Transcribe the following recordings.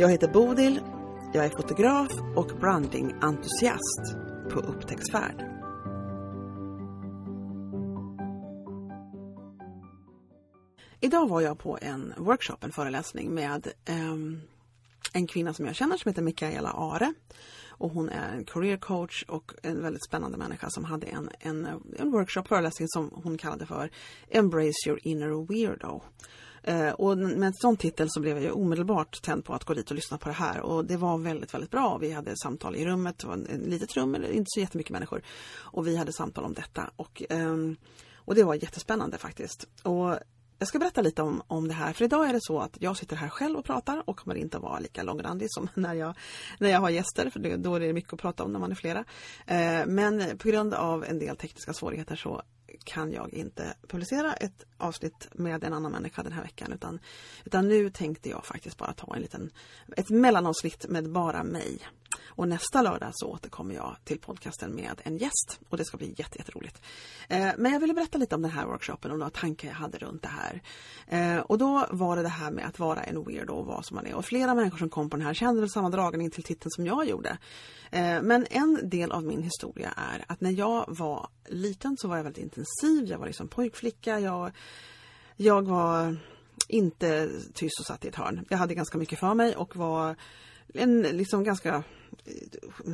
Jag heter Bodil, jag är fotograf och brandingentusiast på upptäcktsfärd. Idag var jag på en workshop, en föreläsning med um, en kvinna som jag känner som heter Mikaela Are. Och hon är en career coach och en väldigt spännande människa som hade en, en, en workshop, föreläsning som hon kallade för Embrace your inner weirdo. Eh, och med en sån titel så blev jag omedelbart tänd på att gå dit och lyssna på det här och det var väldigt, väldigt bra. Vi hade samtal i rummet, det var ett litet rum, inte så jättemycket människor. Och vi hade samtal om detta och, eh, och det var jättespännande faktiskt. Och jag ska berätta lite om, om det här, för idag är det så att jag sitter här själv och pratar och kommer inte att vara lika långrandig som när jag, när jag har gäster, för då är det mycket att prata om när man är flera. Eh, men på grund av en del tekniska svårigheter så kan jag inte publicera ett avsnitt med en annan människa den här veckan utan, utan nu tänkte jag faktiskt bara ta en liten, ett mellanavsnitt med bara mig. Och nästa lördag så återkommer jag till podcasten med en gäst och det ska bli jätteroligt. Eh, men jag ville berätta lite om den här workshopen och några tankar jag hade runt det här. Eh, och då var det det här med att vara en weirdo och vad som man är. Och flera människor som kom på den här kände väl samma dragning till titeln som jag gjorde. Eh, men en del av min historia är att när jag var liten så var jag väldigt intensiv. Jag var liksom pojkflicka. Jag, jag var inte tyst och satt i ett hörn. Jag hade ganska mycket för mig och var en liksom ganska eh,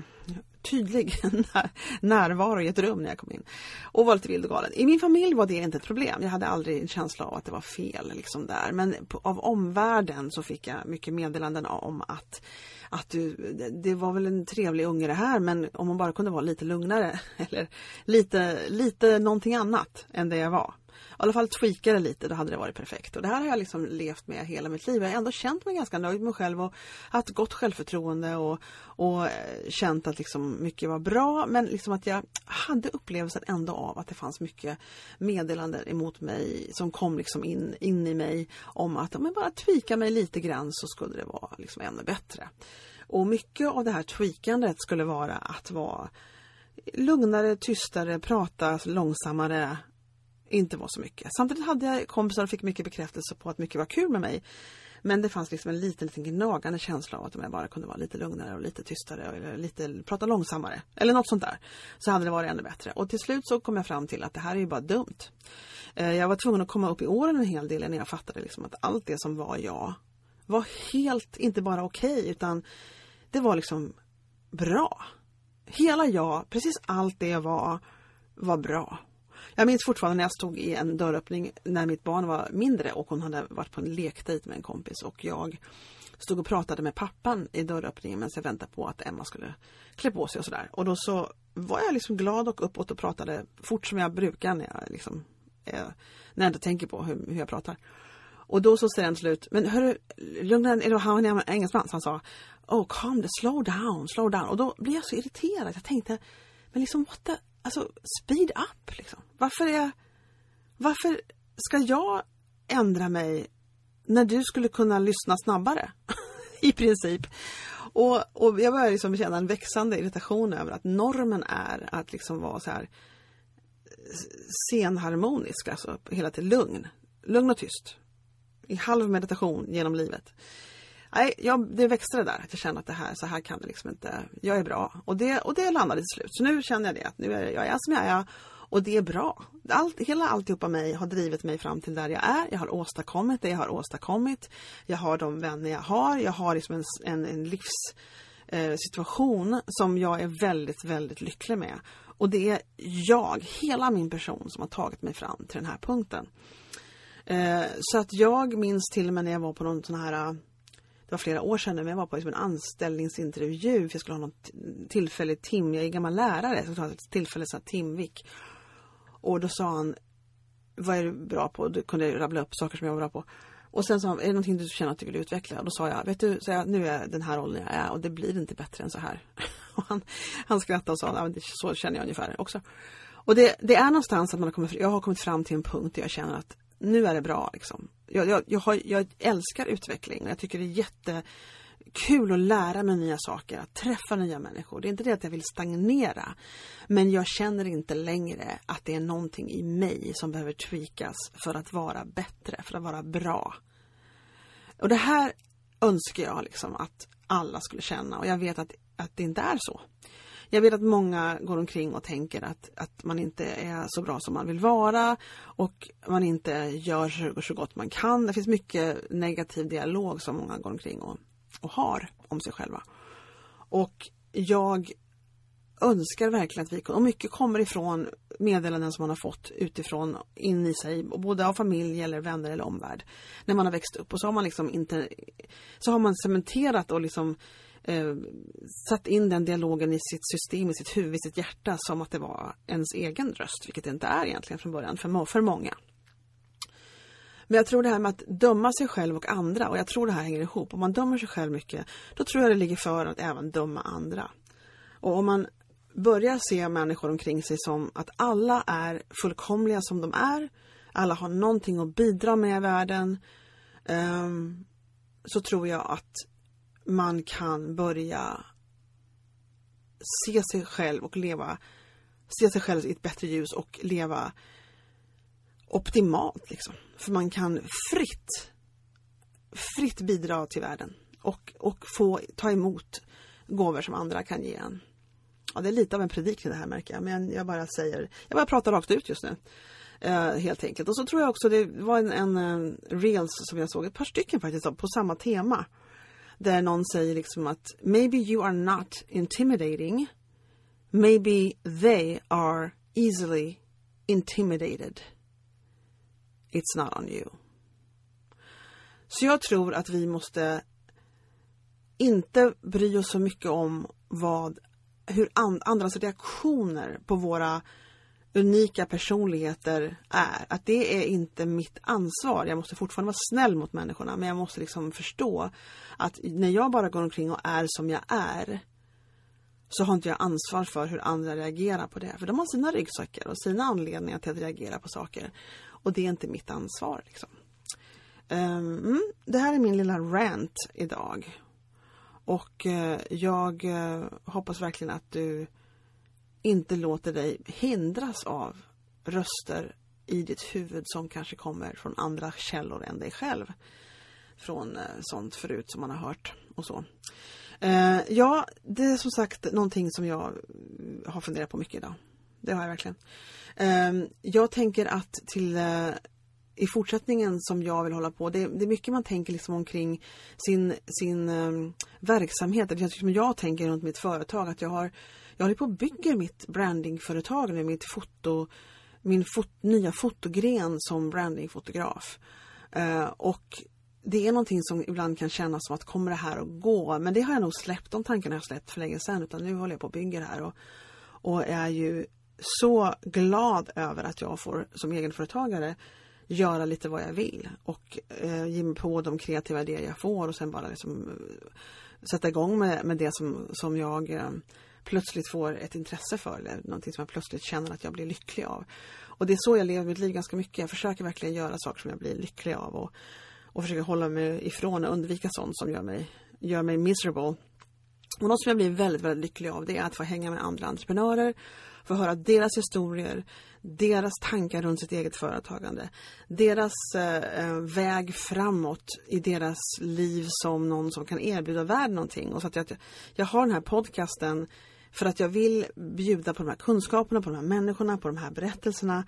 tydlig närvaro i ett rum när jag kom in. Och var lite vild och galen. I min familj var det inte ett problem. Jag hade aldrig en känsla av att det var fel liksom där. Men av omvärlden så fick jag mycket meddelanden om att att du, det var väl en trevlig unge det här men om man bara kunde vara lite lugnare eller lite, lite någonting annat än det jag var i alla fall tweaka det lite, då hade det varit perfekt. Och det här har jag liksom levt med hela mitt liv. Jag har ändå känt mig ganska nöjd med mig själv och haft gott självförtroende och, och eh, känt att liksom mycket var bra. Men liksom att jag hade upplevelsen ändå av att det fanns mycket meddelanden emot mig som kom liksom in, in i mig om att om jag bara tweaka mig lite grann så skulle det vara liksom ännu bättre. Och mycket av det här tweakandet skulle vara att vara lugnare, tystare, prata långsammare, inte var så mycket. Samtidigt hade jag kompisar och fick mycket bekräftelse på att mycket var kul med mig. Men det fanns liksom en liten, liten gnagande känsla av att om jag bara kunde vara lite lugnare och lite tystare eller lite, prata långsammare eller något sånt där. Så hade det varit ännu bättre. Och till slut så kom jag fram till att det här är ju bara dumt. Eh, jag var tvungen att komma upp i åren en hel del när jag fattade liksom att allt det som var jag var helt, inte bara okej okay, utan det var liksom bra. Hela jag, precis allt det jag var, var bra. Jag minns fortfarande när jag stod i en dörröppning när mitt barn var mindre och hon hade varit på en lekdejt med en kompis och jag stod och pratade med pappan i dörröppningen medan jag väntade på att Emma skulle klä på sig och sådär. Och då så var jag liksom glad och uppåt och pratade fort som jag brukar när jag liksom eh, när jag inte tänker på hur, hur jag pratar. Och då så säger han slut, men hörru, lugna dig, han är engelsman, så han sa Oh, calm down, slow down, slow down. Och då blev jag så irriterad. Jag tänkte, men liksom what the, alltså speed up liksom. Varför är, varför ska jag ändra mig när du skulle kunna lyssna snabbare? I princip. Och, och jag börjar liksom känna en växande irritation över att normen är att liksom vara så här eh, senharmonisk, alltså hela tiden lugn. Lugn och tyst. I halv meditation genom livet. Nej, jag, det växte det där, att jag kände att det här, så här kan det liksom inte, jag är bra. Och det, och det landade till slut. Så nu känner jag det, att nu är jag, jag är som jag är och det är bra. Allt, hela alltihopa mig har drivit mig fram till där jag är. Jag har åstadkommit det jag har åstadkommit. Jag har de vänner jag har. Jag har liksom en, en, en livssituation eh, som jag är väldigt, väldigt lycklig med. Och det är jag, hela min person, som har tagit mig fram till den här punkten. Eh, så att jag minns till och med när jag var på någon sån här det var flera år sedan, men jag var på liksom en anställningsintervju för jag skulle ha någon tillfällig tim, jag är gammal lärare, så jag skulle ha ett tillfälligt timvik. Och då sa han, vad är du bra på? Då kunde jag rabbla upp saker som jag var bra på. och sen sa han, är det någonting du känner att du vill utveckla? Och då sa jag, vet du, så jag, nu är jag den här åldern jag är och det blir inte bättre än så här. Och han, han skrattade och sa, så känner jag ungefär också. Och det, det är någonstans att man har kommit, jag har kommit fram till en punkt där jag känner att nu är det bra. Liksom. Jag, jag, jag, har, jag älskar utveckling och jag tycker det är jättekul att lära mig nya saker, att träffa nya människor. Det är inte det att jag vill stagnera. Men jag känner inte längre att det är någonting i mig som behöver tweakas för att vara bättre, för att vara bra. Och det här önskar jag liksom att alla skulle känna och jag vet att, att det inte är så. Jag vet att många går omkring och tänker att, att man inte är så bra som man vill vara och man inte gör så, så gott man kan. Det finns mycket negativ dialog som många går omkring och, och har om sig själva. Och jag önskar verkligen att vi och mycket kommer ifrån meddelanden som man har fått utifrån in i sig, både av familj eller vänner eller omvärld. När man har växt upp och så har man liksom inte så har man cementerat och liksom eh, satt in den dialogen i sitt system, i sitt huvud, i sitt hjärta som att det var ens egen röst, vilket det inte är egentligen från början för, för många. Men jag tror det här med att döma sig själv och andra, och jag tror det här hänger ihop. Om man dömer sig själv mycket, då tror jag det ligger för att även döma andra. Och om man börjar se människor omkring sig som att alla är fullkomliga som de är, alla har någonting att bidra med i världen, um, så tror jag att man kan börja se sig själv och leva, se sig själv i ett bättre ljus och leva optimalt liksom. För man kan fritt, fritt bidra till världen och, och få ta emot gåvor som andra kan ge en. Ja, det är lite av en predikning det här märker jag, men jag bara säger, jag bara pratar rakt ut just nu. Eh, helt enkelt. Och så tror jag också det var en, en, en reels som jag såg, ett par stycken faktiskt, på samma tema. Där någon säger liksom att maybe you are not intimidating. Maybe they are easily intimidated. It's not on you. Så jag tror att vi måste inte bry oss så mycket om vad, hur and, andras reaktioner på våra unika personligheter är. Att det är inte mitt ansvar. Jag måste fortfarande vara snäll mot människorna men jag måste liksom förstå att när jag bara går omkring och är som jag är så har inte jag ansvar för hur andra reagerar på det. För de har sina ryggsäckar och sina anledningar till att reagera på saker. Och det är inte mitt ansvar. Liksom. Um, det här är min lilla rant idag. Och uh, jag uh, hoppas verkligen att du inte låter dig hindras av röster i ditt huvud som kanske kommer från andra källor än dig själv. Från eh, sånt förut som man har hört och så. Eh, ja, det är som sagt någonting som jag eh, har funderat på mycket idag. Det har jag verkligen. Ehm, jag tänker att till i fortsättningen som jag vill hålla på, det, det är mycket man tänker liksom omkring sin, sin um, verksamhet. Det känns som jag tänker runt mitt företag att jag har jag håller på att bygga mitt brandingföretag nu, mitt foto, min fot, nya fotogren som brandingfotograf. Eh, och det är någonting som ibland kan kännas som att kommer det här att gå? Men det har jag nog släppt, de tankarna har jag släppt för länge sedan utan nu håller jag på och bygger här och, och är ju så glad över att jag får som egenföretagare göra lite vad jag vill och eh, ge mig på de kreativa idéer jag får och sen bara liksom eh, sätta igång med, med det som, som jag eh, plötsligt får ett intresse för eller någonting som jag plötsligt känner att jag blir lycklig av. Och det är så jag lever mitt liv ganska mycket. Jag försöker verkligen göra saker som jag blir lycklig av och, och försöker hålla mig ifrån och undvika sånt som gör mig, gör mig miserable. Och något som jag blir väldigt, väldigt lycklig av det är att få hänga med andra entreprenörer, få höra deras historier, deras tankar runt sitt eget företagande, deras eh, eh väg framåt i deras liv som någon som kan erbjuda världen någonting. Och så att jag, jag har den här podcasten för att jag vill bjuda på de här kunskaperna, på de här människorna, på de här berättelserna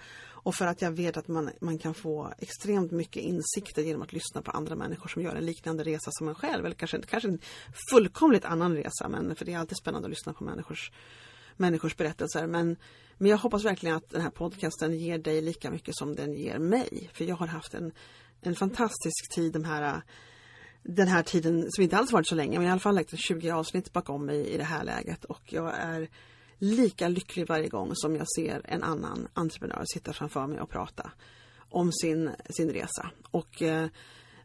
och för att jag vet att man, man kan få extremt mycket insikter genom att lyssna på andra människor som gör en liknande resa som en själv. Eller kanske, kanske en fullkomligt annan resa, men för det är alltid spännande att lyssna på människors, människors berättelser. Men, men jag hoppas verkligen att den här podcasten ger dig lika mycket som den ger mig. För jag har haft en, en fantastisk tid de här den här tiden som inte alls varit så länge men i alla fall lagt 20 avsnitt bakom mig i det här läget och jag är lika lycklig varje gång som jag ser en annan entreprenör sitta framför mig och prata om sin, sin resa. Och eh,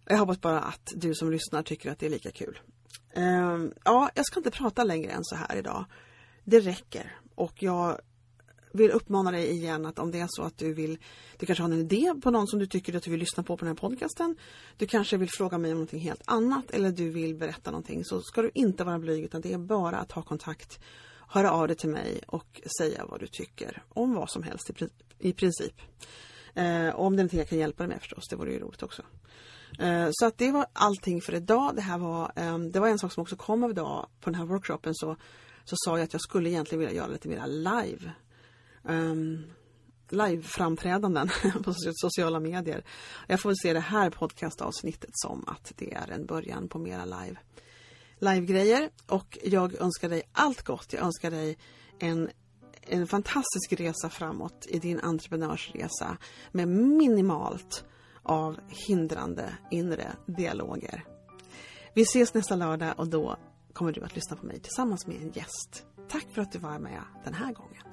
Jag hoppas bara att du som lyssnar tycker att det är lika kul. Eh, ja, jag ska inte prata längre än så här idag. Det räcker och jag vill uppmana dig igen att om det är så att du vill, du kanske har en idé på någon som du tycker att du vill lyssna på på den här podcasten. Du kanske vill fråga mig om någonting helt annat eller du vill berätta någonting så ska du inte vara blyg utan det är bara att ha kontakt, höra av dig till mig och säga vad du tycker om vad som helst i, princip. Eh, om det är någonting jag kan hjälpa dig med förstås, det vore ju roligt också. Eh, så att det var allting för idag. Det här var, eh, det var en sak som också kom av idag på den här workshopen så, så sa jag att jag skulle egentligen vilja göra lite mer live um, live-framträdanden på sociala medier. Jag får väl se det här podcastavsnittet som att det är en början på mera live live-grejer och jag önskar dig allt gott. Jag önskar dig en, en fantastisk resa framåt i din entreprenörsresa med minimalt av hindrande inre dialoger. Vi ses nästa lördag och då kommer du att lyssna på mig tillsammans med en gäst. Tack för att du var med den här gången.